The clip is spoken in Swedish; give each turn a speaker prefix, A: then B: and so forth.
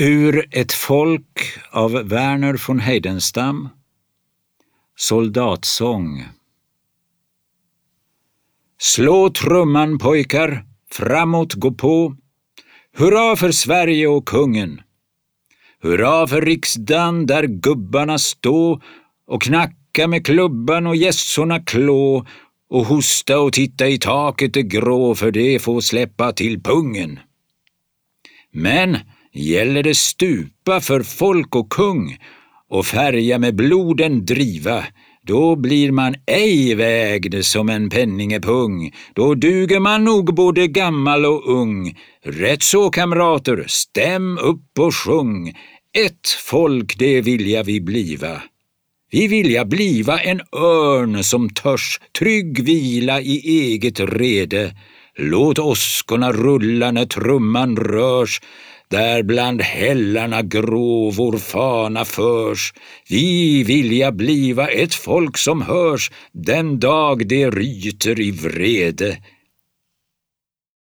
A: Ur Ett folk av Verner von Heidenstam Soldatsång Slå trumman pojkar, framåt gå på. Hurra för Sverige och kungen. Hurra för riksdagen där gubbarna stå och knacka med klubban och gässorna klå och hosta och titta i taket det grå för det får släppa till pungen. Men gäller det stupa för folk och kung och färja med bloden driva, då blir man ej vägd som en penningepung, då duger man nog både gammal och ung. Rätt så kamrater, stäm upp och sjung, ett folk det vilja vi bliva. Vi vilja bliva en örn som törs trygg vila i eget rede. Låt åskorna rulla när trumman rörs, där bland hällarna grå vår fana förs. Vi vilja bliva ett folk som hörs den dag det ryter i vrede.